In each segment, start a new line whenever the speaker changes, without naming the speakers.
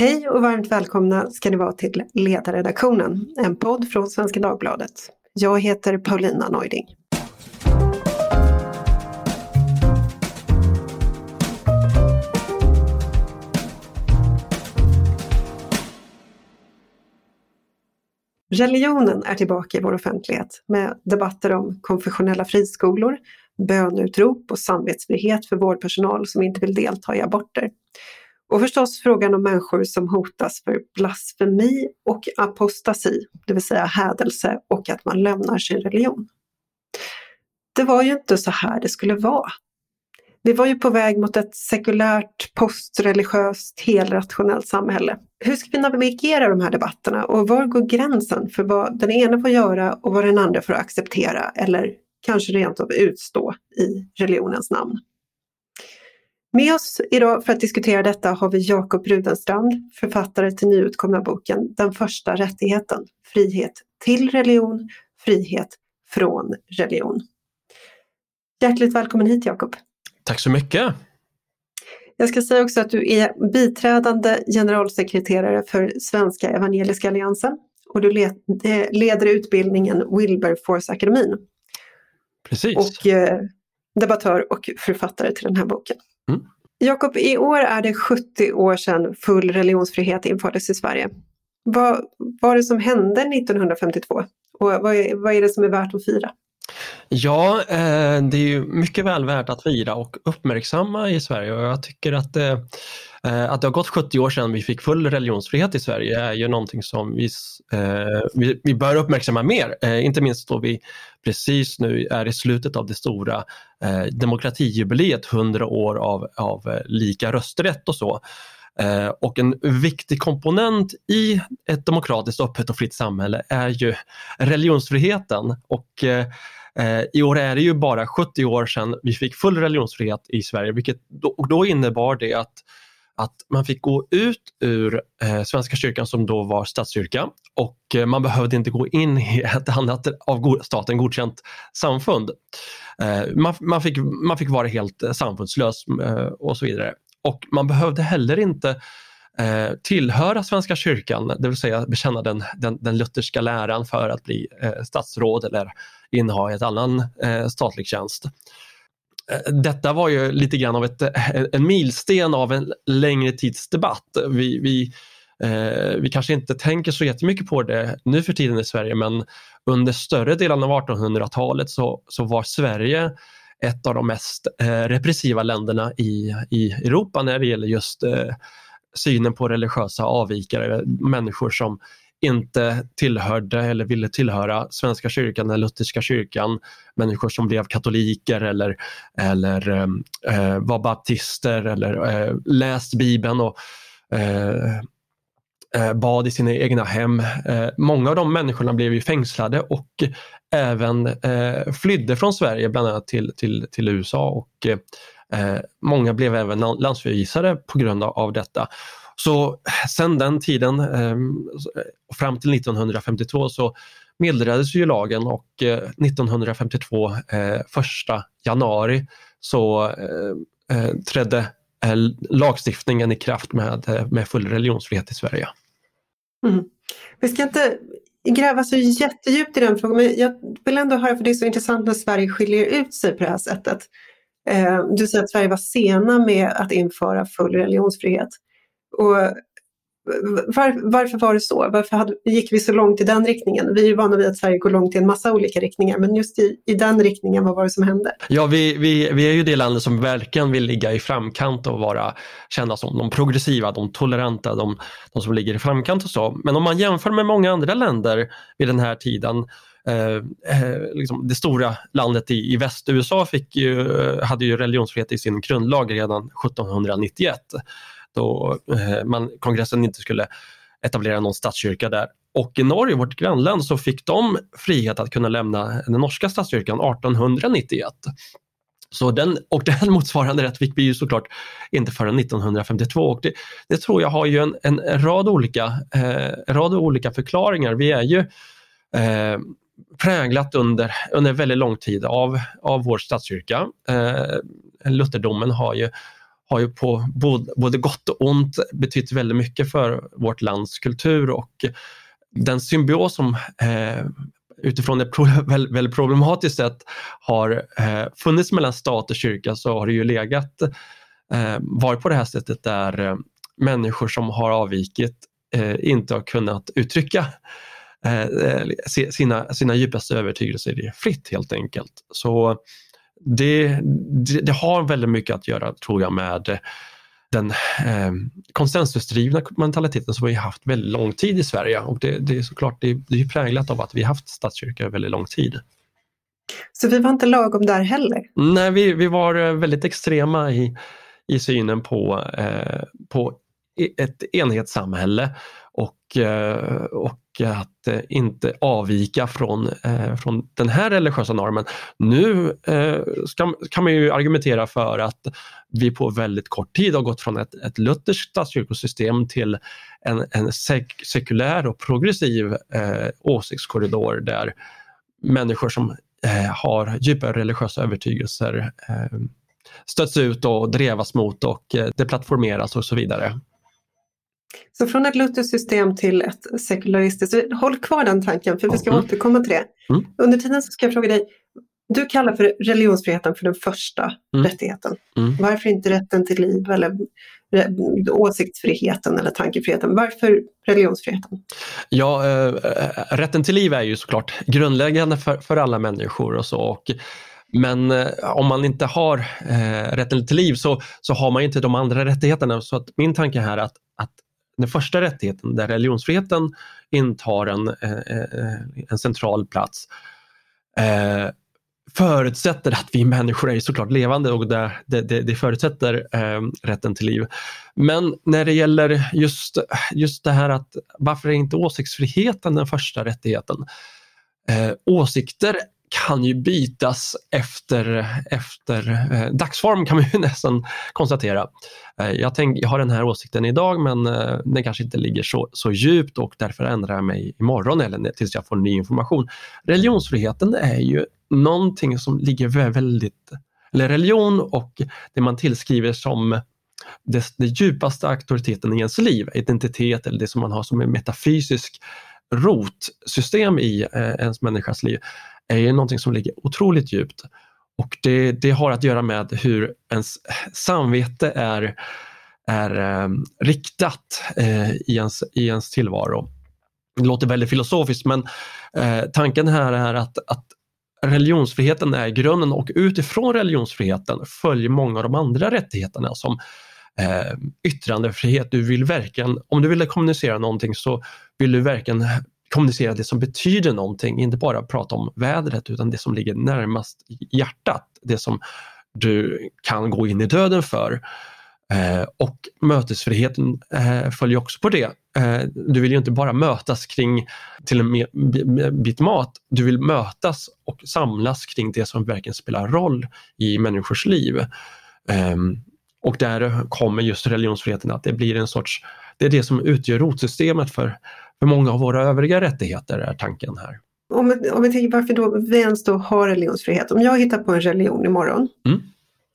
Hej och varmt välkomna ska ni vara till Ledarredaktionen, en podd från Svenska Dagbladet. Jag heter Paulina Neuding. Religionen är tillbaka i vår offentlighet med debatter om konfessionella friskolor, bönutrop och samvetsfrihet för vårdpersonal som inte vill delta i aborter. Och förstås frågan om människor som hotas för blasfemi och apostasi, det vill säga hädelse och att man lämnar sin religion. Det var ju inte så här det skulle vara. Vi var ju på väg mot ett sekulärt, postreligiöst, helrationellt samhälle. Hur ska vi navigera de här debatterna och var går gränsen för vad den ena får göra och vad den andra får acceptera eller kanske rent av utstå i religionens namn? Med oss idag för att diskutera detta har vi Jakob Rudenstrand, författare till nyutkomna boken Den första rättigheten, frihet till religion, frihet från religion. Hjärtligt välkommen hit Jakob.
Tack så mycket.
Jag ska säga också att du är biträdande generalsekreterare för Svenska Evangeliska Alliansen och du leder utbildningen Wilberforce-akademin.
Precis.
Och eh, debattör och författare till den här boken. Mm. Jakob, i år är det 70 år sedan full religionsfrihet infördes i Sverige. Vad var det som hände 1952 och vad är, vad är det som är värt att fira?
Ja, eh, det är ju mycket väl värt att fira och uppmärksamma i Sverige och jag tycker att eh, Eh, att det har gått 70 år sedan vi fick full religionsfrihet i Sverige är ju någonting som vi, eh, vi, vi bör uppmärksamma mer. Eh, inte minst då vi precis nu är i slutet av det stora eh, demokratijubileet, 100 år av, av lika rösträtt och så. Och en viktig komponent i ett demokratiskt, öppet och fritt samhälle är ju religionsfriheten. Och Eh, I år är det ju bara 70 år sedan vi fick full religionsfrihet i Sverige vilket då, och då innebar det att, att man fick gå ut ur eh, Svenska kyrkan som då var statskyrka och eh, man behövde inte gå in i ett annat av staten godkänt samfund. Eh, man, man, fick, man fick vara helt eh, samfundslös eh, och så vidare. Och man behövde heller inte eh, tillhöra Svenska kyrkan, det vill säga bekänna den, den, den lutherska läran för att bli eh, statsråd eller inneha ett annan eh, statlig tjänst. Detta var ju lite grann av ett, eh, en milsten av en längre tids debatt. Vi, vi, eh, vi kanske inte tänker så jättemycket på det nu för tiden i Sverige men under större delen av 1800-talet så, så var Sverige ett av de mest eh, repressiva länderna i, i Europa när det gäller just eh, synen på religiösa avvikare, människor som inte tillhörde eller ville tillhöra Svenska kyrkan eller Lutherska kyrkan, människor som blev katoliker eller, eller ehm, eh, var baptister eller eh, läst Bibeln och eh, eh, bad i sina egna hem. Eh, många av de människorna blev ju fängslade och även eh, flydde från Sverige bland annat till, till, till USA och eh, eh, många blev även landsförvisade på grund av detta. Så eh, sen den tiden ehm, eh, fram till 1952 så meddelades ju lagen och 1952, eh, 1 eh, januari, så eh, eh trädde lagstiftningen i kraft med, med full religionsfrihet i Sverige.
Mm. Vi ska inte gräva så jättedjupt i den frågan, men jag vill ändå höra, för det är så intressant när Sverige skiljer ut sig på det här sättet. Ehm, du säger att Sverige var sena med att införa full religionsfrihet. Och var, varför var det så? Varför hade, gick vi så långt i den riktningen? Vi är ju vana vid att Sverige går långt i en massa olika riktningar, men just i, i den riktningen, vad var det som hände?
Ja, vi, vi, vi är ju det landet som verkligen vill ligga i framkant och vara kända som de progressiva, de toleranta, de, de som ligger i framkant och så. Men om man jämför med många andra länder vid den här tiden Eh, eh liksom det stora landet i, i väst-USA fick ju, hade ju religionsfrihet i sin grundlag redan 1791 då eh, man, kongressen inte skulle etablera någon statskyrka där. Och i Norge, vårt grannland, så fick de frihet att kunna lämna den norska statskyrkan 1891. Så den, och den motsvarande rätt fick vi ju såklart inte förrän 1952 och det, det tror jag har ju en, en rad, olika, eh, rad olika förklaringar. Vi är ju eh, präglat under, under väldigt lång tid av, av vår statskyrka. Eh, lutherdomen har ju har ju på både gott och ont betytt väldigt mycket för vårt lands kultur och den symbios som eh, utifrån ett väldigt problematiskt sätt har eh, funnits mellan stat och kyrka så har det ju legat, eh, varit på det här sättet där eh, människor som har avvikit eh, inte har kunnat uttrycka eh, eh sina, sina djupaste övertygelser fritt helt enkelt. Så det, det, det, har väldigt mycket att göra tror jag med den eh, konsensusdrivna mentaliteten som vi har haft väldigt lång tid i Sverige och det, det är såklart det, det är präglat av att vi har haft statskyrka väldigt lång tid.
Så vi var inte lagom där heller?
Nej, vi, vi var eh, väldigt extrema i, i synen på, eh, på ett enhetssamhälle och, eh, och att eh, inte avvika från, eh, från den här religiösa normen. Nu eh, ska, kan man ju argumentera för att vi på väldigt kort tid har gått från ett, ett lutherskt statskyrkosystem till en, en sek, sekulär och progressiv eh, åsiktskorridor där människor som eh, har djupa religiösa övertygelser eh, stöts ut och drevas mot och eh, det plattformeras och så vidare.
Så från ett lutherskt system till ett sekularistiskt. Håll kvar den tanken för vi ska mm. återkomma till det. Mm. Under tiden så ska jag fråga dig, du kallar för religionsfriheten för den första mm. rättigheten. Mm. Varför inte rätten till liv eller åsiktsfriheten eller tankefriheten? Varför religionsfriheten?
Ja, äh, rätten till liv är ju såklart grundläggande för, för alla människor och så. Och, men äh, om man inte har äh, rätten till liv så, så har man inte de andra rättigheterna. Så att min tanke här är att, att den första rättigheten där religionsfriheten intar en, eh, eh, en central plats eh, förutsätter att vi människor är såklart levande och det, det, det förutsätter eh, rätten till liv. Men när det gäller just, just det här att varför är inte åsiktsfriheten den första rättigheten? Eh, åsikter kan ju bytas efter, efter eh, dagsform kan man ju nästan konstatera. Eh, jag, tänk, jag har den här åsikten idag men eh, den kanske inte ligger så, så djupt och därför ändrar jag mig imorgon eller tills jag får ny information. Religionsfriheten är ju någonting som ligger väldigt, eller religion och det man tillskriver som det, det djupaste auktoriteten i ens liv, identitet eller det som man har som en metafysisk rotsystem i eh, ens människas liv är ju någonting som ligger otroligt djupt. Och det, det har att göra med hur ens samvete är, är eh, riktat eh, i, ens, i ens tillvaro. Det låter väldigt filosofiskt men eh, tanken här är att, att religionsfriheten är grunden och utifrån religionsfriheten följer många av de andra rättigheterna som eh, yttrandefrihet. Du vill verkligen, om du vill kommunicera någonting så vill du verkligen kommunicera det som betyder någonting, inte bara prata om vädret utan det som ligger närmast hjärtat, det som du kan gå in i döden för. Eh, och mötesfriheten eh, följer också på det. Eh, du vill ju inte bara mötas kring till en bit mat, du vill mötas och samlas kring det som verkligen spelar roll i människors liv. Ehm, och där kommer just religionsfriheten att det blir en sorts, det är det som utgör rotsystemet för för många av våra övriga rättigheter är tanken här.
Om, om vi tänker varför då vi ens då har religionsfrihet. Om jag hittar på en religion imorgon, mm.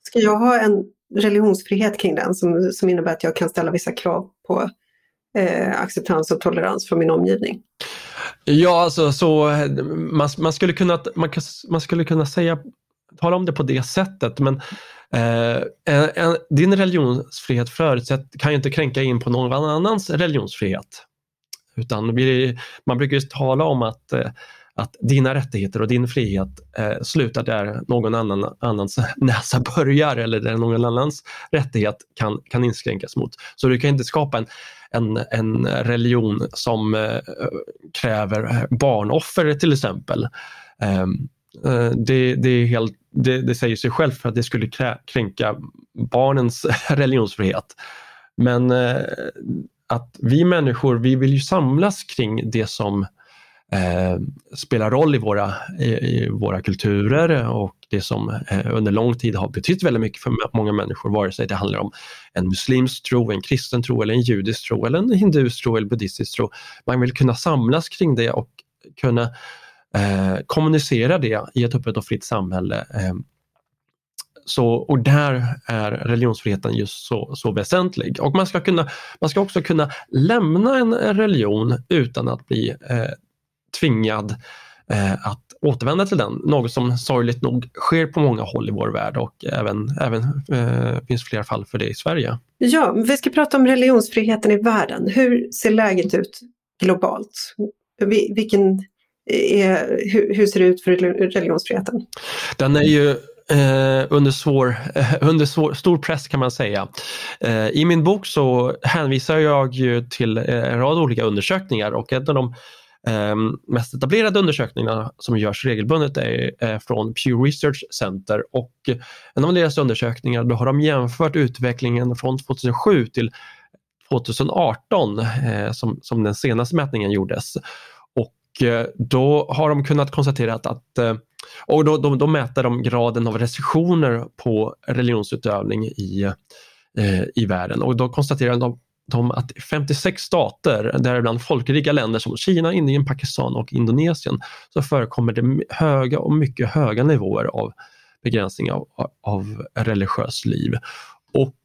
ska jag ha en religionsfrihet kring den som, som innebär att jag kan ställa vissa krav på eh, acceptans och tolerans från min omgivning?
Ja, alltså så man, man, skulle kunna, man, man skulle kunna säga, tala om det på det sättet, men eh, en, din religionsfrihet förutsätt, kan ju inte kränka in på någon annans religionsfrihet. Utan vi, man brukar ju tala om att, eh, att dina rättigheter och din frihet eh, slutar där någon annan, annans näsa börjar eller där någon annans rättighet kan, kan inskränkas mot. Så du kan inte skapa en, en, en religion som eh, kräver barnoffer till exempel. Um, det, det, är helt, det, det, säger sig självt för att det skulle kränka barnens religionsfrihet. Men eh, att vi människor, vi vill ju samlas kring det som eh, spelar roll i våra, i, i, våra kulturer och det som eh, under lång tid har betytt väldigt mycket för många människor, vare sig det handlar om en muslimsk tro, en kristen tro eller en judisk tro eller en hinduisk tro eller buddhistisk tro. Man vill kunna samlas kring det och kunna eh, kommunicera det i ett öppet och fritt samhälle. Eh, Eh, så, och där är religionsfriheten just så, så väsentlig. Och man ska, kunna, man ska också kunna lämna en religion utan att bli eh, tvingad eh, att återvända till den. Något som sorgligt nog sker på många håll i vår värld och även, även eh, finns flera fall för det i Sverige.
Ja, vi ska prata om religionsfriheten i världen. Hur ser läget ut globalt? Vilken är, hur, hur ser det ut för religionsfriheten?
Den är ju eh, under, svår, eh, under svår, stor press kan man säga. Eh, I min bok så hänvisar jag ju till eh, en rad olika undersökningar och en av de ehm, mest etablerade undersökningarna som görs regelbundet är, eh, från Pew Research Center och en av deras undersökningar då har de jämfört utvecklingen från 2007 till 2018 eh, som, som den senaste mätningen gjordes. Och då har de kunnat konstatera att, att och då, då, då, mäter de graden av restriktioner på religionsutövning i, eh, i världen och då konstaterar de, de att 56 stater, däribland folkrika länder som Kina, Indien, Pakistan och Indonesien, så förekommer det höga och mycket höga nivåer av begränsning av, av religiöst liv. Och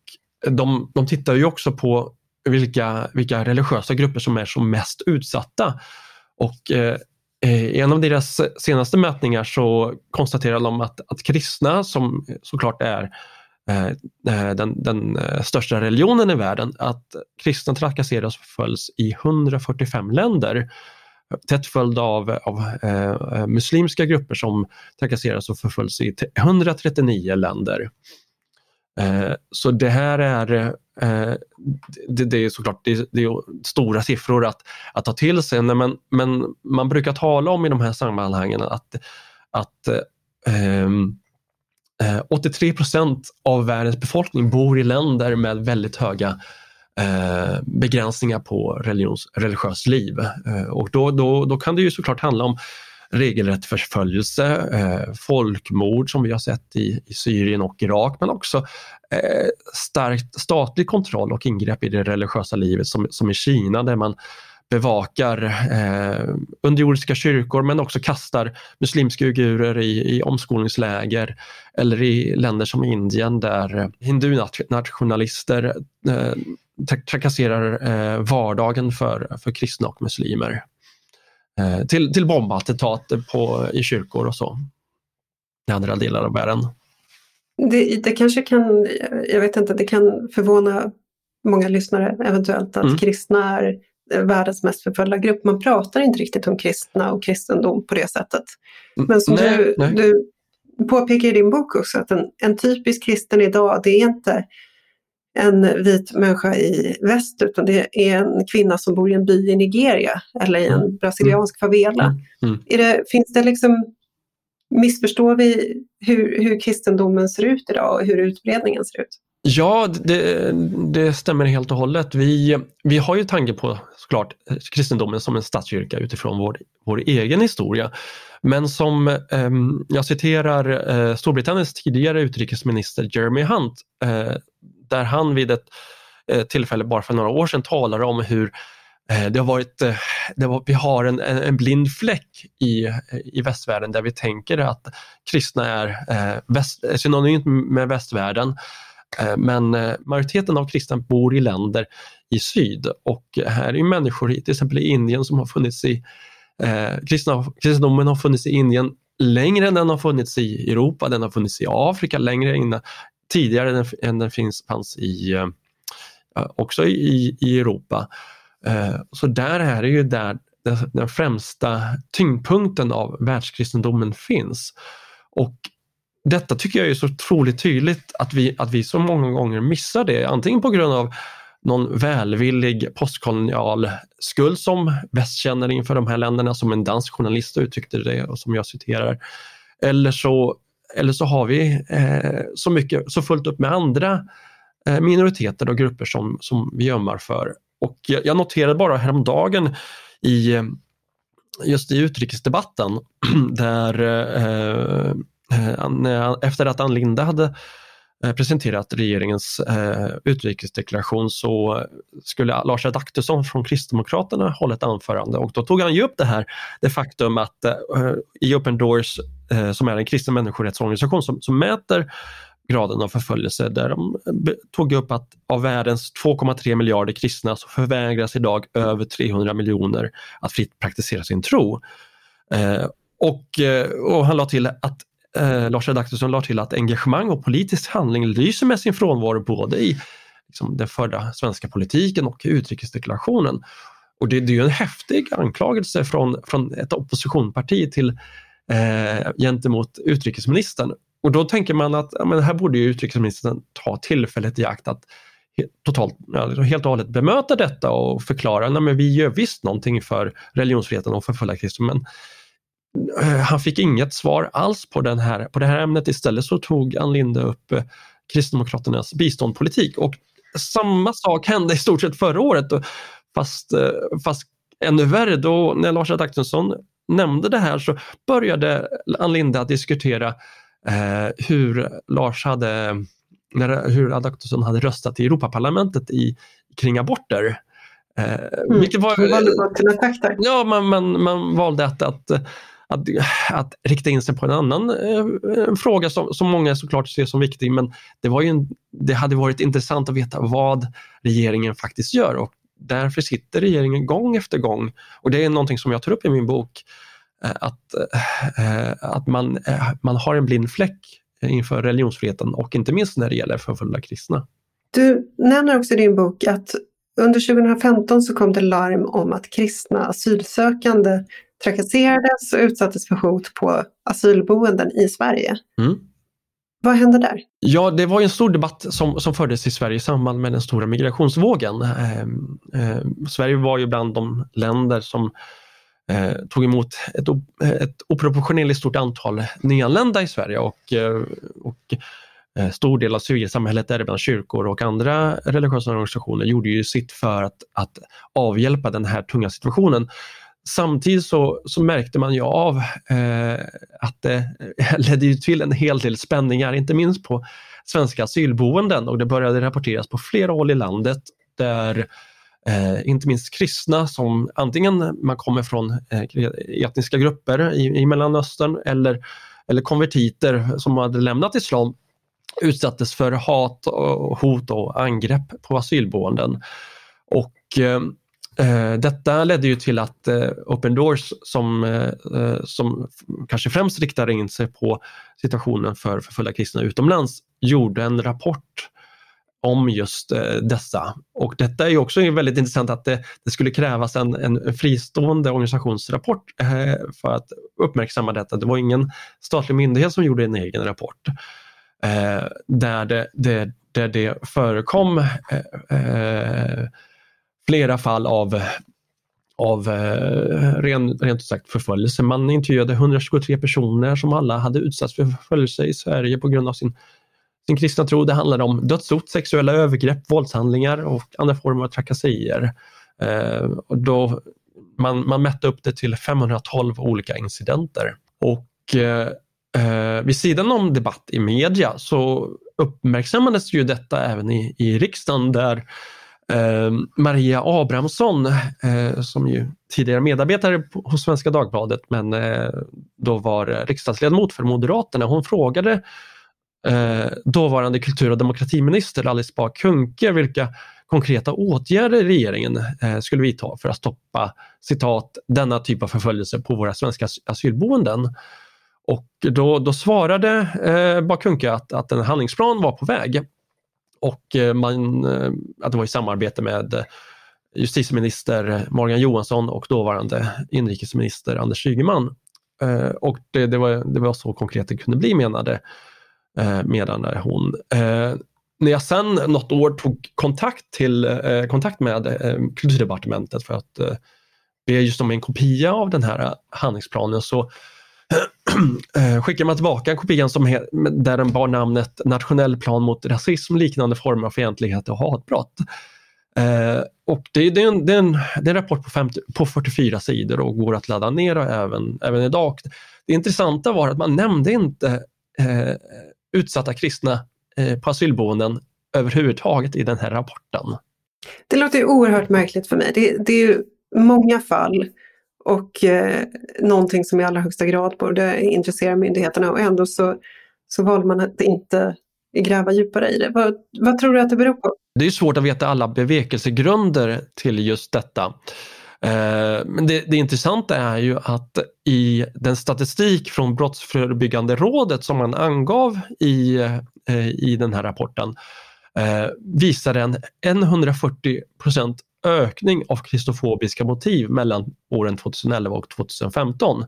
de, de tittar ju också på vilka, vilka religiösa grupper som är som mest utsatta. Och eh, Eh, i en av deras senaste mätningar så konstaterar de att, att kristna som såklart är eh, eh den, den, eh, största religionen i världen, att kristna trakasseras och förföljs i 145 länder. Tätt följd av, av eh, muslimska grupper som trakasseras och förföljs i 139 länder. Eh, så det här är eh, det, är såklart det, är stora siffror att, att ta till sig men, men man brukar tala om i de här sammanhangen att, att ehm, eh, 83 procent av världens befolkning bor i länder med väldigt höga eh, begränsningar på religions, religiöst liv. Eh, och då, då, då kan det ju såklart handla om regelrätt förföljelse, eh, folkmord som vi har sett i, i Syrien och Irak, men också eh, starkt statlig kontroll och ingrepp i det religiösa livet som, som i Kina där man bevakar eh, underjordiska kyrkor men också kastar muslimska uigurer i, i omskolningsläger eller i länder som Indien där hindunationalister eh, eh trakasserar eh, vardagen för, för kristna och muslimer. Eh, till, till bombattentat på, i kyrkor och så i andra delar av världen.
Det, det kanske kan, jag vet inte, det kan förvåna många lyssnare eventuellt att mm. kristna är världens mest förföljda grupp. Man pratar inte riktigt om kristna och kristendom på det sättet. Mm. Men som nej, du, nej. du påpekar i din bok också att en, en typisk kristen idag, det är inte en vit människa i väst utan det är en kvinna som bor i en by i Nigeria eller i en mm. brasiliansk favela. Mm. mm. Är det, finns det liksom, missförstår vi hur, hur kristendomen ser ut idag och hur utbredningen ser ut?
Ja, det, det, stämmer helt och hållet. Vi, vi har ju tanke på såklart kristendomen som en statskyrka utifrån vår, vår egen historia. Men som eh, jag citerar eh, Storbritanniens tidigare utrikesminister Jeremy Hunt eh, där han vid ett eh, tillfälle bara för några år sedan talade om hur eh, det har varit, eh, det var, vi har en, en, blind fläck i, i västvärlden där vi tänker att kristna är väst, synonymt med västvärlden. Men majoriteten av kristna bor i länder i syd och här är människor till exempel i Indien som har funnits i eh, kristna, kristendomen har funnits i Indien längre än den har funnits i Europa, den har funnits i Afrika längre innan, tidigare än den finns, fanns i, eh, också i, i Europa. Eh, så där är det ju där den främsta tyngdpunkten av världskristendomen finns. Och detta tycker jag är så otroligt tydligt att vi, att vi så många gånger missar det, antingen på grund av någon välvillig postkolonial skuld som väst känner inför de här länderna, som en dansk journalist uttryckte det och som jag citerar. Eller så eller så har vi eh, så, mycket, så fullt upp med andra eh, minoriteter och grupper som, som vi ömmar för. Och jag, jag noterade bara häromdagen i eh, just i utrikesdebatten där eh, eh, eh, efter att Ann Linde hade eh, Eh, presenterat regeringens eh, utrikesdeklaration så skulle Lars Adaktusson från Kristdemokraterna hålla ett anförande och då tog han ju upp det här, det faktum att eh, i Open Doors eh, som är en kristen människorättsorganisation som, som mäter graden av förföljelse där de eh, tog upp att av världens 2,3 miljarder kristna så förvägras idag över 300 miljoner att fritt praktisera sin tro. Eh, och, eh, och han la till att eh, Lars Adaktusson lade till att engagemang och politisk handling lyser med sin frånvaro både i liksom, den förda svenska politiken och utrikesdeklarationen. Och det, det är ju en häftig anklagelse från, från ett oppositionsparti till, eh, gentemot utrikesministern. Och då tänker man att ja, men här borde ju utrikesministern ta tillfället i akt att totalt, liksom helt och hållet bemöta detta och förklara att vi gör visst någonting för religionsfriheten och förfölja kristna han fick inget svar alls på, den här, på det här ämnet. Istället så tog Ann Linde upp eh, Kristdemokraternas biståndspolitik och samma sak hände i stort sett förra året fast, eh, fast ännu värre. Då, när Lars Adaktusson nämnde det här så började Ann Linde att diskutera eh, hur Lars hade när, hur Adaktusson hade röstat i Europaparlamentet i, kring aborter.
Eh, mm. Vilket var,
var ja, man, man, man valde att, att, att, att rikta in sig på en annan eh, fråga som, som många såklart ser som viktig men det, var en, det hade varit intressant att veta vad regeringen faktiskt gör och därför sitter regeringen gång efter gång och det är någonting som jag tar upp i min bok eh, att, eh, eh att man, eh, man har en blind fläck inför religionsfriheten och inte minst när det gäller förföljda kristna.
Du nämner också i din bok att under 2015 så kom det larm om att kristna asylsökande trakasserades och utsattes för hot på asylboenden i Sverige. Mm. Vad hände där?
Ja, det var en stor debatt som, som fördes i Sverige i samband med den stora migrationsvågen. Eh, eh, Sverige var ju bland de länder som eh, tog emot ett, ett oproportionerligt stort antal nyanlända i Sverige och, eh, och eh, stor del av civilsamhället, däribland kyrkor och andra religiösa organisationer, gjorde ju sitt för att, att avhjälpa den här tunga situationen. Samtidigt så, så märkte man ju av eh, att det ledde till en hel del spänningar, inte minst på svenska asylboenden och det började rapporteras på flera håll i landet där eh, inte minst kristna som antingen man kommer från eh, etniska grupper i, i Mellanöstern eller, eller konvertiter som hade lämnat islam utsattes för hat, och hot och angrepp på asylboenden. Och eh, Eh, Eh, detta ledde ju till att eh, Open Doors som, eh, eh som kanske främst riktade in sig på situationen för förföljda kristna utomlands gjorde en rapport om just eh, dessa. Och detta är också väldigt intressant att det, det skulle krävas en, en, fristående organisationsrapport för att uppmärksamma detta. Det var ingen statlig myndighet som gjorde en egen rapport. där, det, det, där det förekom flera fall av av eh, ren, rent sagt förföljelse. Man intervjuade 123 personer som alla hade utsatts för förföljelse i Sverige på grund av sin, sin kristna tro. Det handlade om dödshot, sexuella övergrepp, våldshandlingar och andra former av trakasserier. Eh, och då man, man mätte upp det till 512 olika incidenter. Och eh, eh, vid sidan om debatt i media så uppmärksammades ju detta även i, i riksdagen där Eh, Maria Abrahamsson, eh, som ju tidigare medarbetare hos Svenska Dagbladet men eh, då var eh, riksdagsledamot för Moderaterna, hon frågade eh, dåvarande kultur och demokratiminister Alice Bah Kuhnke vilka konkreta åtgärder regeringen eh, skulle vidta för att stoppa citat, denna typ av förföljelse på våra svenska asylboenden. Och då, då svarade eh, Bah Kuhnke att, att en handlingsplan var på väg och eh, man, eh, att det var i samarbete med eh, justitieminister Morgan Johansson och dåvarande inrikesminister Anders Ygeman. Och det, det, var, det var så konkret det kunde bli menade, menade hon. När jag sen något år tog kontakt, till, kontakt med kulturdepartementet för att be just om en kopia av den här handlingsplanen så Eh, skickar man tillbaka en som där den bar namnet Nationell plan mot rasism, liknande former av fientlighet och hatbrott. Eh, och det, det, är en, det, är en, det är en rapport på, 50, på 44 sidor och går att ladda ner även, även idag. Det intressanta var att man nämnde inte eh, utsatta kristna eh, på asylboenden överhuvudtaget i den här rapporten.
Det låter oerhört märkligt för mig. Det, det är ju många fall och eh, någonting som i allra högsta grad borde intressera myndigheterna och ändå så, så valde man att inte gräva djupare i det. Vad, vad tror du att det beror på?
Det är svårt att veta alla bevekelsegrunder till just detta. Eh, men det, det intressanta är ju att i den statistik från Brottsförebyggande rådet som man angav i, eh, i den här rapporten eh, visar en 140 ökning av kristofobiska motiv mellan åren 2011 och 2015.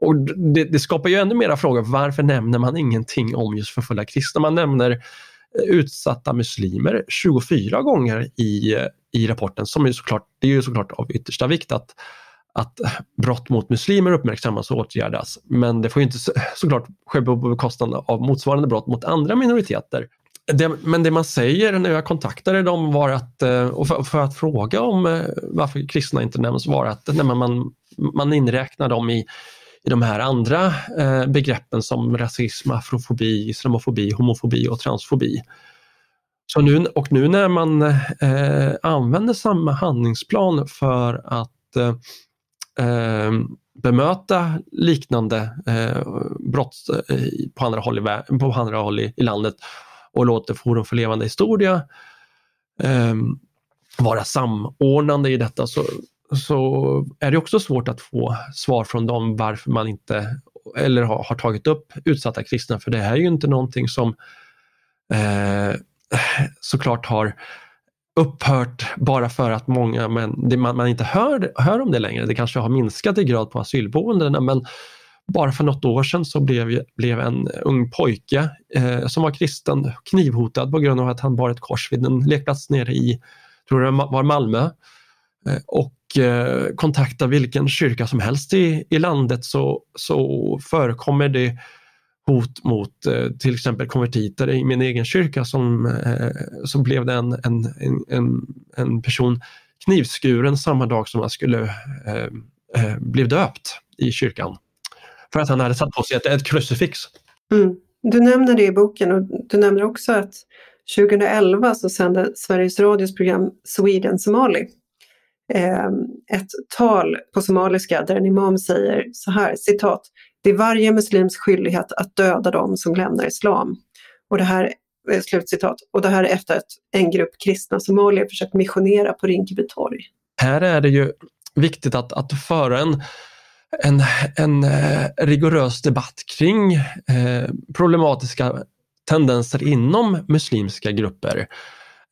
Och det, det, skapar ju ännu mera frågor. Varför nämner man ingenting om just förföljda kristna? Man nämner eh, utsatta muslimer 24 gånger i, i rapporten som är såklart, det är ju såklart av yttersta vikt att, att brott mot muslimer uppmärksammas och åtgärdas. Men det får inte såklart ske på bekostnad av motsvarande brott mot andra minoriteter. Det, men det man säger när jag kontaktade dem var att, eh, och för, för, att fråga om eh, varför kristna inte nämns, var att när man, man inräknar dem i i de här andra eh, begreppen som rasism, afrofobi, islamofobi, homofobi och transfobi. Så nu, och nu när man eh, använder samma handlingsplan för att eh, eh bemöta liknande eh, brott på andra håll, i, på andra håll i, i landet och låter Forum för levande historia eh, vara samordnande i detta så, så är det också svårt att få svar från dem varför man inte eller har, har tagit upp utsatta kristna för det här är ju inte någonting som eh, såklart har upphört bara för att många, men det, man, man, inte hör, hör om det längre. Det kanske har minskat i grad på asylboendena men bara för något år sedan så blev, blev en ung pojke eh, som var kristen knivhotad på grund av att han bar ett kors vid en lekplats nere i, tror det var Malmö. Eh, och Eh, kontakta vilken kyrka som helst i, i landet så, så förekommer det hot mot eh, till exempel konvertiter. I min egen kyrka som, eh, så blev det en, en, en, en person knivskuren samma dag som han skulle eh, eh, blev döpt i kyrkan. För att han hade satt på sig ett, ett krucifix.
Mm. Du nämner det i boken och du nämner också att 2011 så sände Sveriges Radios program Sweden Somali eh, ett tal på somaliska där en imam säger så här, citat, det är varje muslims skyldighet att döda dem som lämnar islam. Och det här, eh, slutcitat, och det här är efter att en grupp kristna somalier försökt missionera på Rinkeby torg.
Här är det ju viktigt att, att föra en en, en eh, rigorös debatt kring eh, problematiska tendenser inom muslimska grupper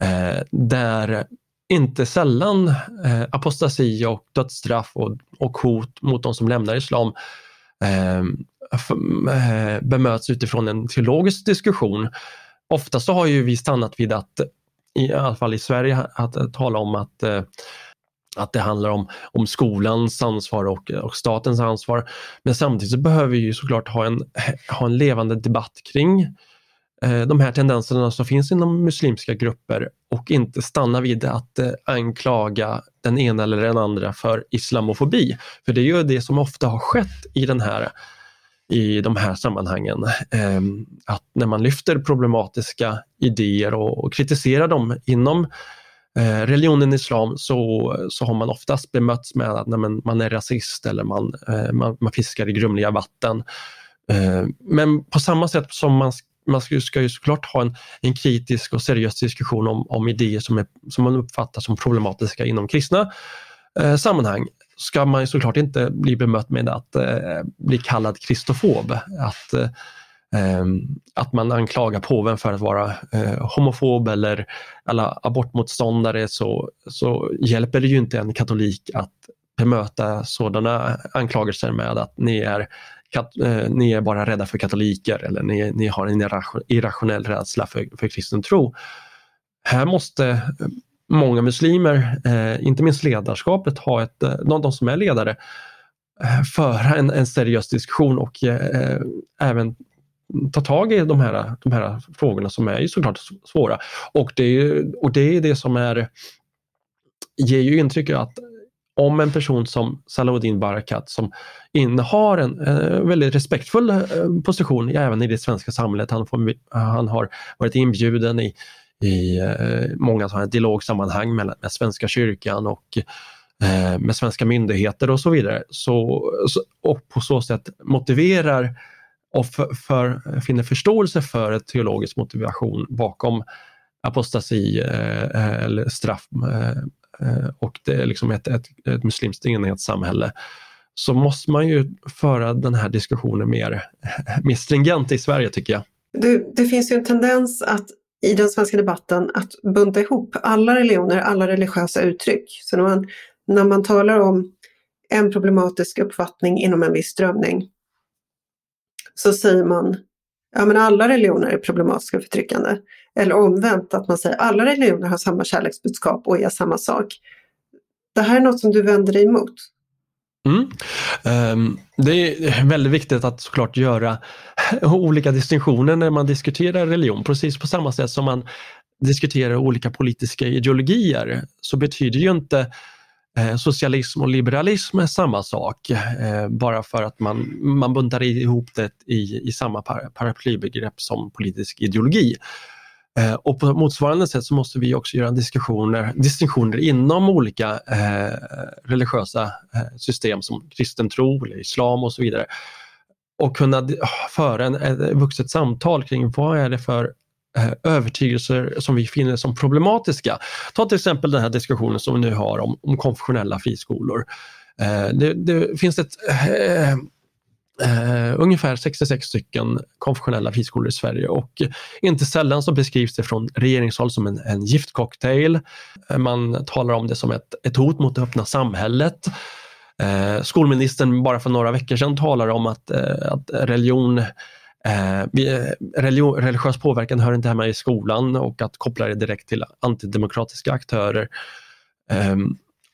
eh, där inte sällan eh, apostasi och dödsstraff och, och hot mot de som lämnar islam eh, eh, bemöts utifrån en teologisk diskussion. Ofta så har ju vi stannat vid att, i alla fall i Sverige, att, att tala om att eh, att det handlar om, om skolans ansvar och, och statens ansvar. Men samtidigt så behöver vi ju såklart ha en, ha en levande debatt kring Eh, de här tendenserna som finns inom muslimska grupper och inte stanna vid att eh, anklaga den ena eller den andra för islamofobi. För det är ju det som ofta har skett i, den här, i de här sammanhangen. Eh, att när man lyfter problematiska idéer och kritiserar dem inom eh, religionen islam så, så har man oftast bemötts med att nej, man är rasist eller man, eh, man, man fiskar i grumliga vatten. Eh, men på samma sätt som man man ska, ska ju såklart ha en, en kritisk och seriös diskussion om, om idéer som, är, som man uppfattar som problematiska inom kristna eh, sammanhang ska man såklart inte bli bemött med att eh, bli kallad kristofob. Att, eh, Ehm, att man anklagar påven för att vara eh, homofob eller alla abortmotståndare så, så hjälper det ju inte en katolik att bemöta sådana anklagelser med att ni är eh, ni är bara rädda för katoliker eller ni, ni har en irrationell rädsla för, för kristen tro. Här måste många muslimer, eh, inte minst ledarskapet, ha ett, eh, de, de som är ledare, eh, föra en, en seriös diskussion och eh, även ta tag i de här, de här frågorna som är ju såklart svåra. Och det är, och det, är det som är ger ju intryck att om en person som Salahuddin Barakat som innehar en eh, väldigt respektfull eh, position även i det svenska samhället. Han, får, han har varit inbjuden i, i eh, många sådana dialogsammanhang med, med Svenska kyrkan och eh, med svenska myndigheter och så vidare. Så, så, och på så sätt motiverar och för, för, finner förståelse för ett teologisk motivation bakom apostasi eh, eh eller straff eh, eh, och det är liksom ett, ett, ett muslimskt enhetssamhälle så måste man ju föra den här diskussionen mer, mer stringent i Sverige tycker jag.
Det, det finns ju en tendens att i den svenska debatten att bunta ihop alla religioner, alla religiösa uttryck. Så när man, när man talar om en problematisk uppfattning inom en viss strömning så säger man ja men alla religioner är problematiska och förtryckande. Eller omvänt, att man säger alla religioner har samma kärleksbudskap och är samma sak. Det här är något som du vänder dig emot.
Mm. Um, det är väldigt viktigt att såklart göra olika distinktioner när man diskuterar religion. Precis på samma sätt som man diskuterar olika politiska ideologier så betyder ju inte Eh, socialism och liberalism är samma sak eh, bara för att man, man buntar ihop det i, i samma paraplybegrepp som politisk ideologi. Eh, och på motsvarande sätt så måste vi också göra diskussioner, distinktioner inom olika eh, religiösa system som kristen tro, eller islam och så vidare. Och kunna föra en, ett vuxet samtal kring vad är det för Eh, övertygelser som vi finner som problematiska. Ta till exempel den här diskussionen som vi nu har om, om konfessionella friskolor. Eh, det, det, finns ett eh, Uh, ungefär 66 stycken konfessionella friskolor i Sverige och inte sällan så beskrivs det från regeringshåll som en, en giftcocktail. Man talar om det som ett, ett hot mot det öppna samhället. Uh, skolministern bara för några veckor sedan talade om att, att religion Eh, eh, religion, religiös påverkan hör inte hemma i skolan och att koppla det direkt till antidemokratiska aktörer. Eh,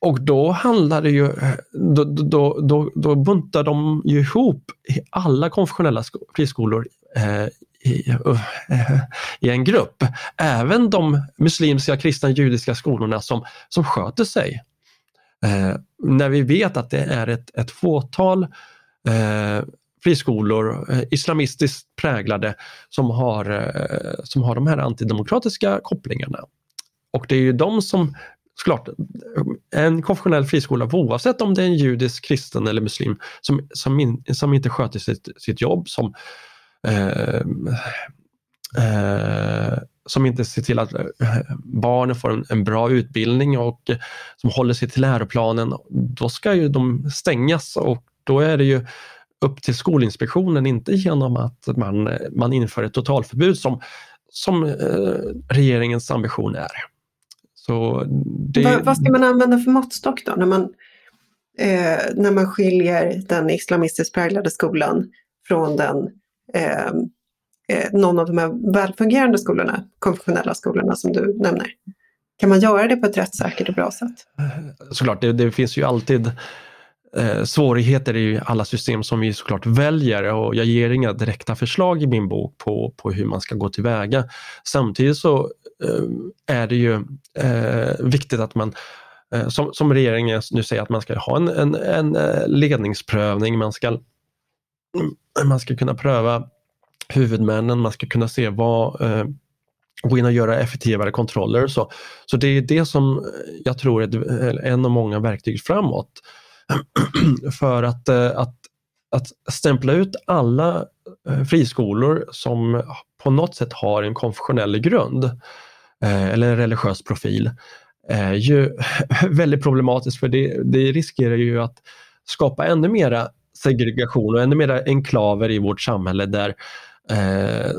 och då handlar det ju, då, då, då, då buntar de ju ihop alla konfessionella friskolor eh, i, eh, i, en grupp. Även de muslimska, kristna, judiska skolorna som, som sköter sig. Eh, när vi vet att det är ett, ett fåtal eh, friskolor, eh, islamistiskt präglade, som har, eh, som har de här antidemokratiska kopplingarna. Och det är ju de som såklart, en konfessionell friskola, oavsett om det är en judisk, kristen eller muslim, som, som, in, som inte sköter sitt, sitt jobb, som, eh, eh, som inte ser till att eh, barnen får en, en, bra utbildning och som håller sig till läroplanen, då ska ju de stängas och då är det ju upp till Skolinspektionen, inte genom att man, man inför ett totalförbud som, som eh, regeringens ambition är.
Så det... vad, vad ska man använda för måttstock då när man, eh, när man skiljer den islamistiskt präglade skolan från den, eh, eh, någon av de här välfungerande skolorna, konfessionella skolorna som du nämner? Kan man göra det på ett rättssäkert och bra sätt?
Såklart, det, det finns ju alltid eh, svårigheter i alla system som vi såklart väljer och jag ger inga direkta förslag i min bok på, på hur man ska gå tillväga. Samtidigt så eh, är det ju eh, viktigt att man eh, som, som regeringen nu säger att man ska ha en, en, en eh, ledningsprövning, man ska, mm, man ska kunna pröva huvudmännen, man ska kunna se vad eh, gå in och göra effektivare kontroller. Så, så det är det som jag tror är en av många verktyg framåt. för att, eh, att, att stämpla ut alla eh, friskolor som på något sätt har en konfessionell grund eh, eller en religiös profil är ju väldigt problematiskt för det, det riskerar ju att skapa ännu mera segregation och ännu mera enklaver i vårt samhälle där, eh,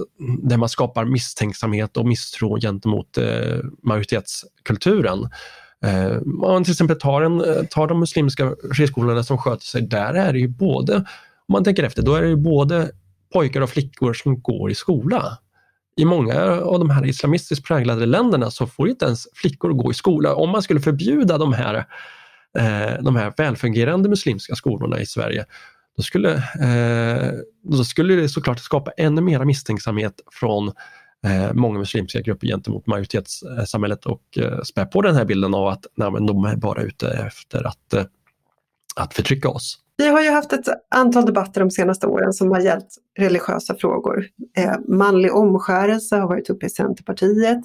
där man skapar misstänksamhet och misstro gentemot eh, majoritetskulturen. Eh, om man till exempel tar, en, eh, tar de muslimska friskolorna som sköter sig, där är det ju både, om man tänker efter, då är det ju både pojkar och flickor som går i skola. I många av de här islamistiskt präglade länderna så får inte ens flickor gå i skola. Om man skulle förbjuda de här, eh, de här välfungerande muslimska skolorna i Sverige, då skulle, eh, då skulle det såklart skapa ännu mer misstänksamhet från Eh, många muslimska grupper gentemot majoritetssamhället och eh, spär spä på den här bilden av att nej, men de är bara ute efter att, eh, att förtrycka oss.
Vi har ju haft ett antal debatter de senaste åren som har gällt religiösa frågor. Manlig omskärelse har varit uppe i Centerpartiet.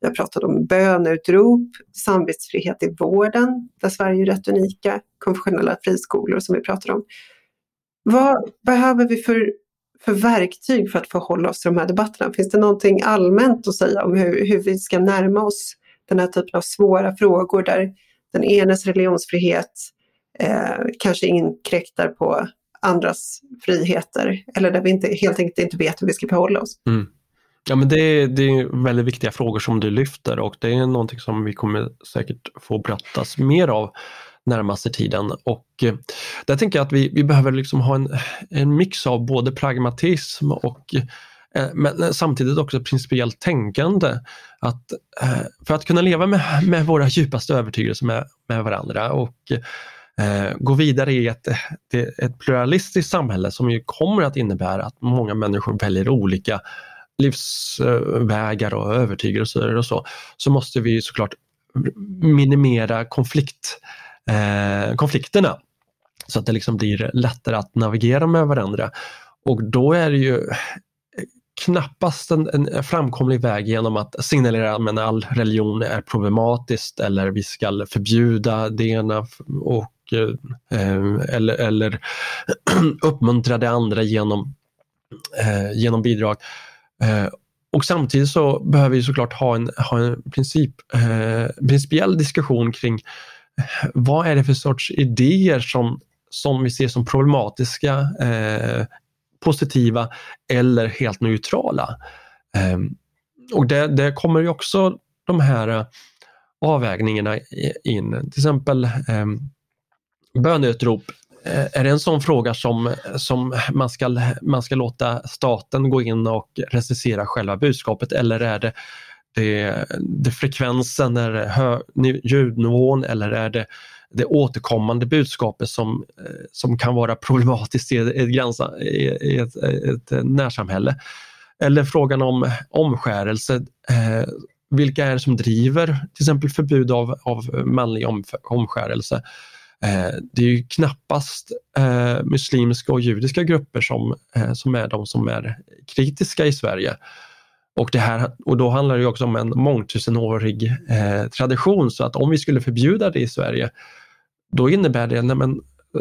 Vi har pratat om böneutrop, samvetsfrihet i vården, där Sverige är rätt unika, konfessionella friskolor som vi pratar om. Vad behöver vi för för verktyg för att förhålla oss till de här debatterna? Finns det någonting allmänt att säga om hur, hur vi ska närma oss den här typen av svåra frågor där den enes religionsfrihet eh, kanske inkräktar på andras friheter eller där vi inte, helt enkelt inte vet hur vi ska förhålla oss.
Mm. Ja, men det, det är väldigt viktiga frågor som du lyfter och det är någonting som vi kommer säkert få berättas mer av närmaste tiden. Och eh, där tänker jag att vi, vi behöver liksom ha en, en mix av både pragmatism och eh, men samtidigt också principiellt tänkande. Att, eh, för att kunna leva med, med våra djupaste övertygelser med, med varandra och eh, gå vidare i ett, ett pluralistiskt samhälle som ju kommer att innebära att många människor väljer olika livsvägar och övertygelser och så, så måste vi såklart minimera konflikt, eh, konflikterna så att det liksom blir lättare att navigera med varandra. Och då är det ju knappast en, en framkomlig väg genom att signalera att all religion är problematiskt eller vi ska förbjuda det ena och, eh, eller, eller uppmuntra det andra genom, eh, genom bidrag. Eh, och samtidigt så behöver vi såklart ha en, ha en princip, eh, principiell diskussion kring eh, vad är det för sorts idéer som, som vi ser som problematiska, eh, positiva eller helt neutrala. Eh, och det, det kommer ju också de här eh, avvägningarna in. Till exempel ehm, eh, böneutrop är det en sån fråga som, som man, ska, man ska låta staten gå in och recensera själva budskapet eller är det, det, det frekvensen, är det hö, ljudnivån eller är det det återkommande budskapet som, eh, som kan vara problematiskt i ett, gränsa, i ett, ett eh, närsamhälle. Eller frågan om omskärelse. Eh, vilka är det som driver till exempel förbud av, av manlig om, omskärelse? Eh, det är ju knappast eh, muslimska och judiska grupper som, eh, som är de som är kritiska i Sverige. Och, det här, och då handlar det också om en mångtusenårig eh, tradition så att om vi skulle förbjuda det i Sverige då innebär det, nej men,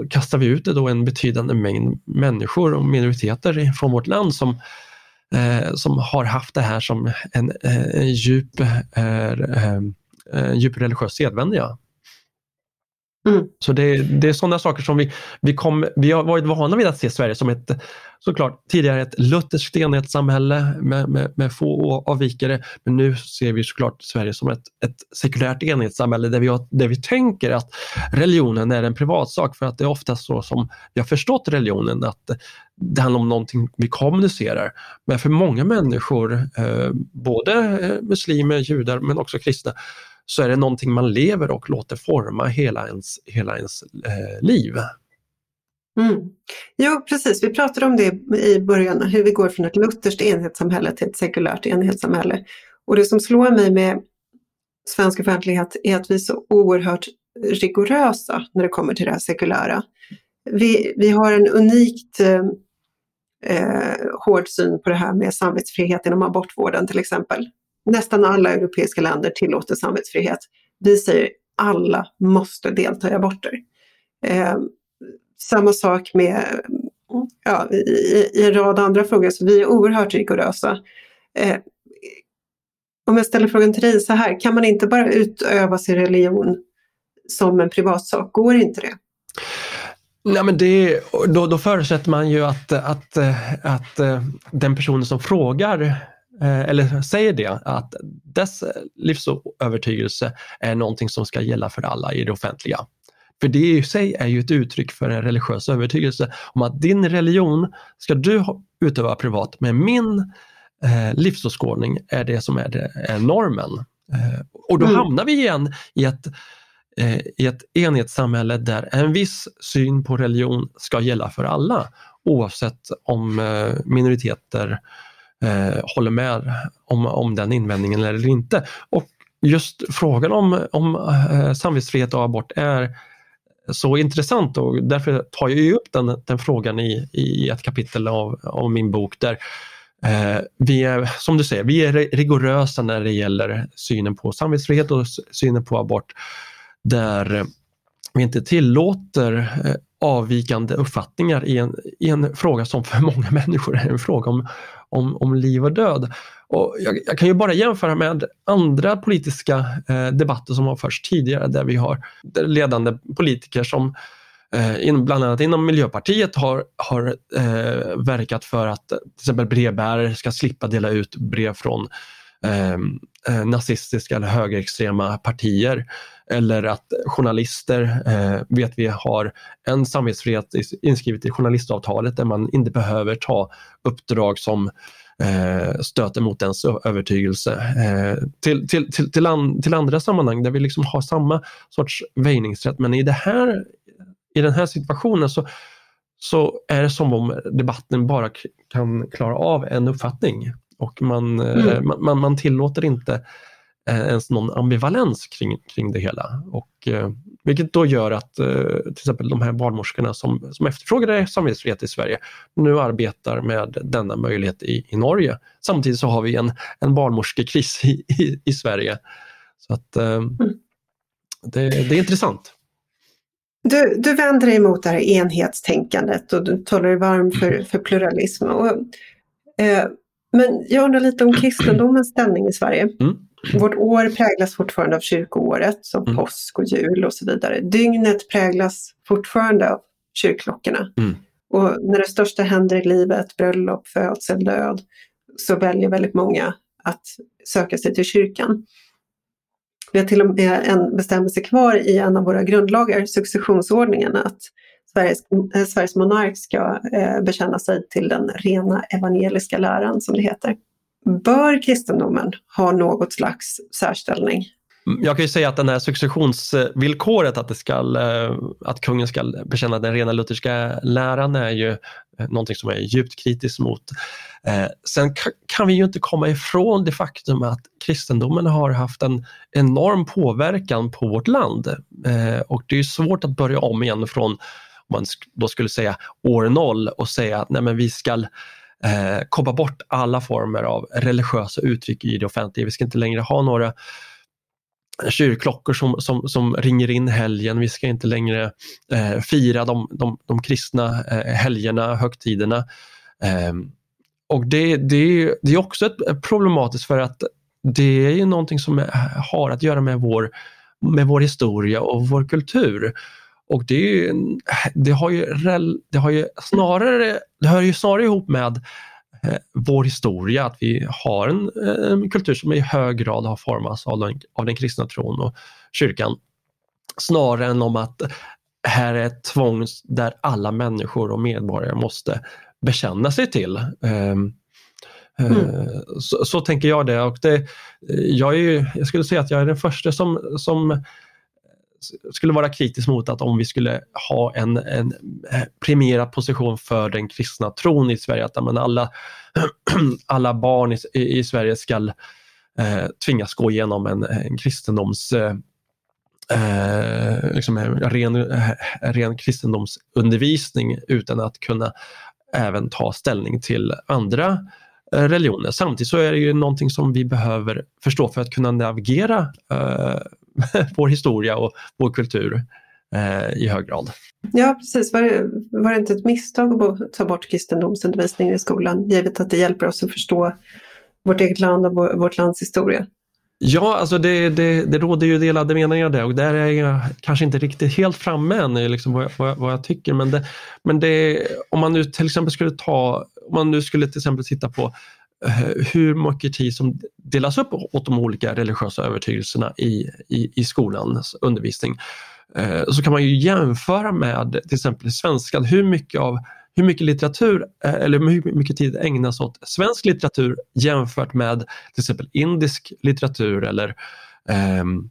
kastar vi ut det då en betydande mängd människor och minoriteter från vårt land som, eh, som har haft det här som en, en djup, eh, djup religiös sedvänja. Mm. Så det, det är sådana saker som vi, vi, kom, vi har varit vana vid att se Sverige som ett, såklart tidigare ett lutherskt enhetssamhälle med, med, med få avvikare. Men nu ser vi såklart Sverige som ett, ett sekulärt enhetssamhälle där vi, har, där vi tänker att religionen är en privatsak för att det är oftast så som vi har förstått religionen att det handlar om någonting vi kommunicerar. Men för många människor, eh, både eh, muslimer, judar men också kristna, så är det någonting man lever och låter forma hela ens, hela ens eh, liv.
Mm. Jo, precis. Vi pratade om det i början, hur vi går från ett lutherskt enhetssamhälle till ett sekulärt enhetssamhälle. Och det som slår mig med svensk offentlighet är att vi är så oerhört rigorösa när det kommer till det här sekulära. Vi, vi har en unikt eh, eh hård syn på det här med samvetsfrihet inom abortvården till exempel. Nästan alla europeiska länder tillåter samvetsfrihet. Vi säger alla måste delta i aborter. Eh, samma sak med ja, i, i, en rad andra frågor, så vi är oerhört rigorösa. Eh, om jag ställer frågan till dig så här, kan man inte bara utöva sin religion som en privatsak? Går inte det?
Nej, men det, då, då förutsätter man ju att, att, att, eh, den personen som frågar eh, eller säger det, att dess livsövertygelse är någonting som ska gälla för alla i det offentliga. För det i sig är ju ett uttryck för en religiös övertygelse om att din religion ska du utöva privat, men min eh, livsåskådning är det som är, det, är normen. Eh, och då mm. hamnar vi igen i ett, eh, i ett enhetssamhälle där en viss syn på religion ska gälla för alla oavsett om eh, minoriteter eh, håller med om, om den invändningen eller inte. Och just frågan om, om eh, samvetsfrihet och abort är så intressant och därför tar jag upp den, den frågan i, i ett kapitel av, av min bok där eh, vi är, som du säger, vi är rigorösa när det gäller synen på samvetsfrihet och synen på abort. Där vi inte tillåter eh, avvikande uppfattningar i en, i en fråga som för många människor är en fråga om, om, om liv och död. Och jag, jag, kan ju bara jämföra med andra politiska eh, debatter som har förts tidigare där vi har ledande politiker som eh, in, bland annat inom Miljöpartiet har, har eh, verkat för att till exempel brevbärare ska slippa dela ut brev från ehm, eh, nazistiska eller högerextrema partier. Eller att journalister, eh, vet vi, har en samvetsfrihet inskrivet i journalistavtalet där man inte behöver ta uppdrag som eh, stöter mot ens övertygelse. Eh, till, till, till, till, an, till, andra sammanhang där vi liksom har samma sorts väjningsrätt men i, det här, i den här situationen så, så är det som om debatten bara kan klara av en uppfattning och man, eh, mm. man, man, tillåter inte Eh, ens någon ambivalens kring, kring det hela. Och, eh, vilket då gör att eh, till exempel de här barnmorskorna som, som efterfrågade samvetsfrihet i Sverige nu arbetar med denna möjlighet i, i Norge. Samtidigt så har vi en, en barnmorskekris i, i, i Sverige. Så att eh, mm. det, det är intressant.
Du, du vänder dig mot det här enhetstänkandet och du talar dig varm för, för pluralism. Och, eh, men jag undrar lite om kristendomens ställning i Sverige. Mm. Vårt år präglas fortfarande av kyrkoåret som mm. påsk och jul och så vidare. Dygnet präglas fortfarande av kyrkklockorna. Mm. Och när det största händer i livet, bröllop, födsel, död, så väljer väldigt många att söka sig till kyrkan. Vi har till och med en bestämmelse kvar i en av våra grundlagar, successionsordningen, att Sveriges, äh, Sveriges monark ska äh, bekänna sig till den rena evangeliska läran som det heter. Bör kristendomen ha något slags särställning?
Mm, jag kan ju säga att den här successionsvillkoret att, det ska, eh, att kungen ska bekänna den rena lutherska läran är ju eh, någonting som jag är djupt kritisk mot. Eh, sen kan vi ju inte komma ifrån det faktum att kristendomen har haft en enorm påverkan på vårt land och det är svårt att börja om igen från, om man då skulle säga år noll och säga att nej men vi ska eh, komma bort alla former av religiösa uttryck i det offentliga. Vi ska inte längre ha några kyrkklockor som, som, som ringer in helgen. Vi ska inte längre eh, fira de, de, de kristna eh, helgerna, högtiderna. Eh, och det, det, det är också ett, problematiskt för att det är ju någonting som har att göra med vår, med vår historia och vår kultur. Och det, ju, det, har ju, det har ju snarare, det hör ju snarare ihop med eh, vår historia, att vi har en, en, kultur som i hög grad har formats av den, av den kristna tron och kyrkan. Snarare än om att här är ett tvång där alla människor och medborgare måste bekänna sig till. Um, Mm. Så, så, tänker jag det. Och det, jag, är, jag skulle säga att jag är den första som, som skulle vara kritisk mot att om vi skulle ha en, en eh, premierad position för den kristna tron i Sverige, att men alla, alla barn i, i Sverige ska eh, tvingas gå igenom en, en kristendoms eh, eh liksom ren, eh, ren kristendomsundervisning utan att kunna även ta ställning till andra eh, religioner. Samtidigt så är det ju någonting som vi behöver förstå för att kunna navigera eh, vår historia och vår kultur eh, i hög grad.
Ja, precis. Var det, var det inte ett misstag att ta bort kristendomsundervisningen i skolan, givet att det hjälper oss att förstå vårt eget land och vårt lands historia?
Ja, alltså det, det, det råder ju delade meningar där och där är jag kanske inte riktigt helt framme än liksom vad, vad, vad jag tycker. Men, det, men det, om man nu till exempel skulle ta, om man nu skulle till exempel titta på Eh, hur mycket tid som delas upp åt de olika religiösa övertygelserna i, i, i skolans undervisning. Eh, så kan man ju jämföra med till exempel svenskan, hur mycket av hur mycket litteratur eh, eller hur mycket tid ägnas åt svensk litteratur jämfört med till exempel indisk litteratur eller um,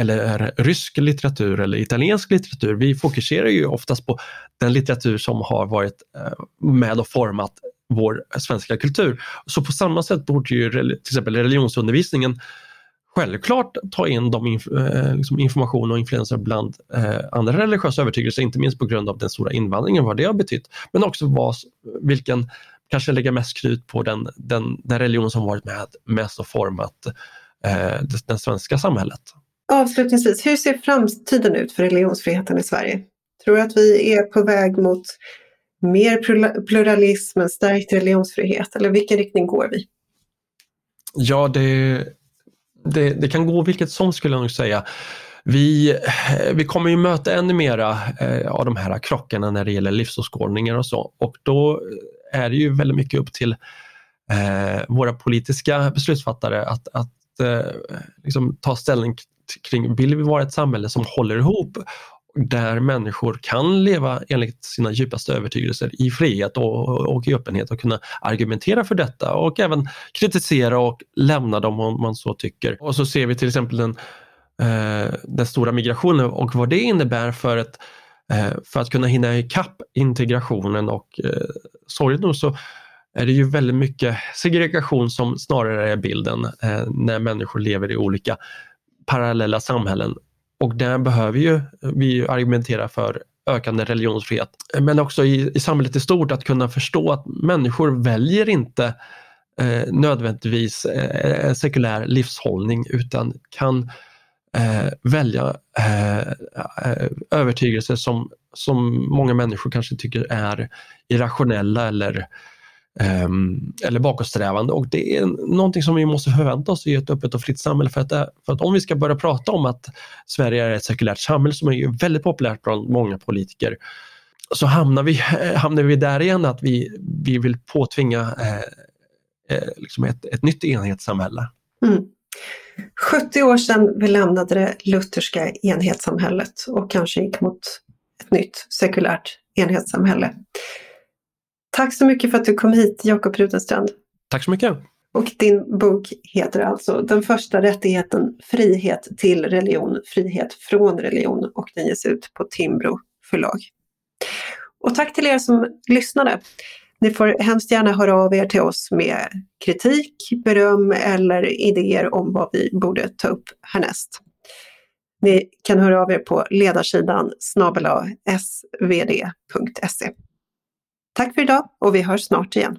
eller rysk litteratur eller italiensk litteratur. Vi fokuserar ju oftast på den litteratur som har varit eh, med och format vår svenska kultur. Så på samma sätt borde ju till exempel religionsundervisningen självklart ta in de inf eh, liksom information och influenser bland eh, andra religiösa övertygelser, inte minst på grund av den stora invandringen, vad det har betytt. Men också vad, vilken, kanske lägga mest krut på den, den, den religion som varit med mest och format eh, det, det svenska samhället.
Avslutningsvis, hur ser framtiden ut för religionsfriheten i Sverige? Tror du att vi är på väg mot mer pluralism, en stärkt religionsfrihet eller vilken riktning går vi?
Ja, det, det, det kan gå vilket som skulle jag nog säga. Vi, vi kommer ju möta ännu mera eh, av de här krockarna när det gäller livsåskådningar och så och då är det ju väldigt mycket upp till eh, våra politiska beslutsfattare att, att eh, liksom ta ställning kring, vill vi vara ett samhälle som håller ihop där människor kan leva enligt sina djupaste övertygelser i frihet och, och, i öppenhet och kunna argumentera för detta och även kritisera och lämna dem om man så tycker. Och så ser vi till exempel den, eh, den stora migrationen och vad det innebär för, ett, eh, för att kunna hinna ikapp integrationen och eh, sorgligt nog så är det ju väldigt mycket segregation som snarare är bilden eh, när människor lever i olika parallella samhällen och där behöver ju vi argumentera för ökande religionsfrihet. Men också i, i samhället i stort att kunna förstå att människor väljer inte eh, nödvändigtvis eh, sekulär livshållning utan kan eh, välja eh, eh, övertygelser som, som många människor kanske tycker är irrationella eller Ehm, eller bakåtsträvande och det är någonting som vi måste förvänta oss i ett öppet och fritt samhälle för att, eh, för att om vi ska börja prata om att Sverige är ett sekulärt samhälle som är väldigt populärt bland många politiker så hamnar vi, eh, hamnar vi där igen att vi, vi vill påtvinga eh, eh liksom ett, ett nytt enhetssamhälle. Mm.
70 år sedan vi lämnade det lutherska enhetssamhället och kanske gick mot ett nytt sekulärt enhetssamhälle. Tack så mycket för att du kom hit, Jakob Rudenstrand.
Tack så mycket.
Och din bok heter alltså Den första rättigheten, frihet till religion, frihet från religion och den ges ut på Timbro förlag. Och tack till er som lyssnade. Ni får hemskt gärna höra av er till oss med kritik, beröm eller idéer om vad vi borde ta upp härnäst. Ni kan höra av er på ledarsidan snabel svd.se. Tack för idag och vi hörs snart igen.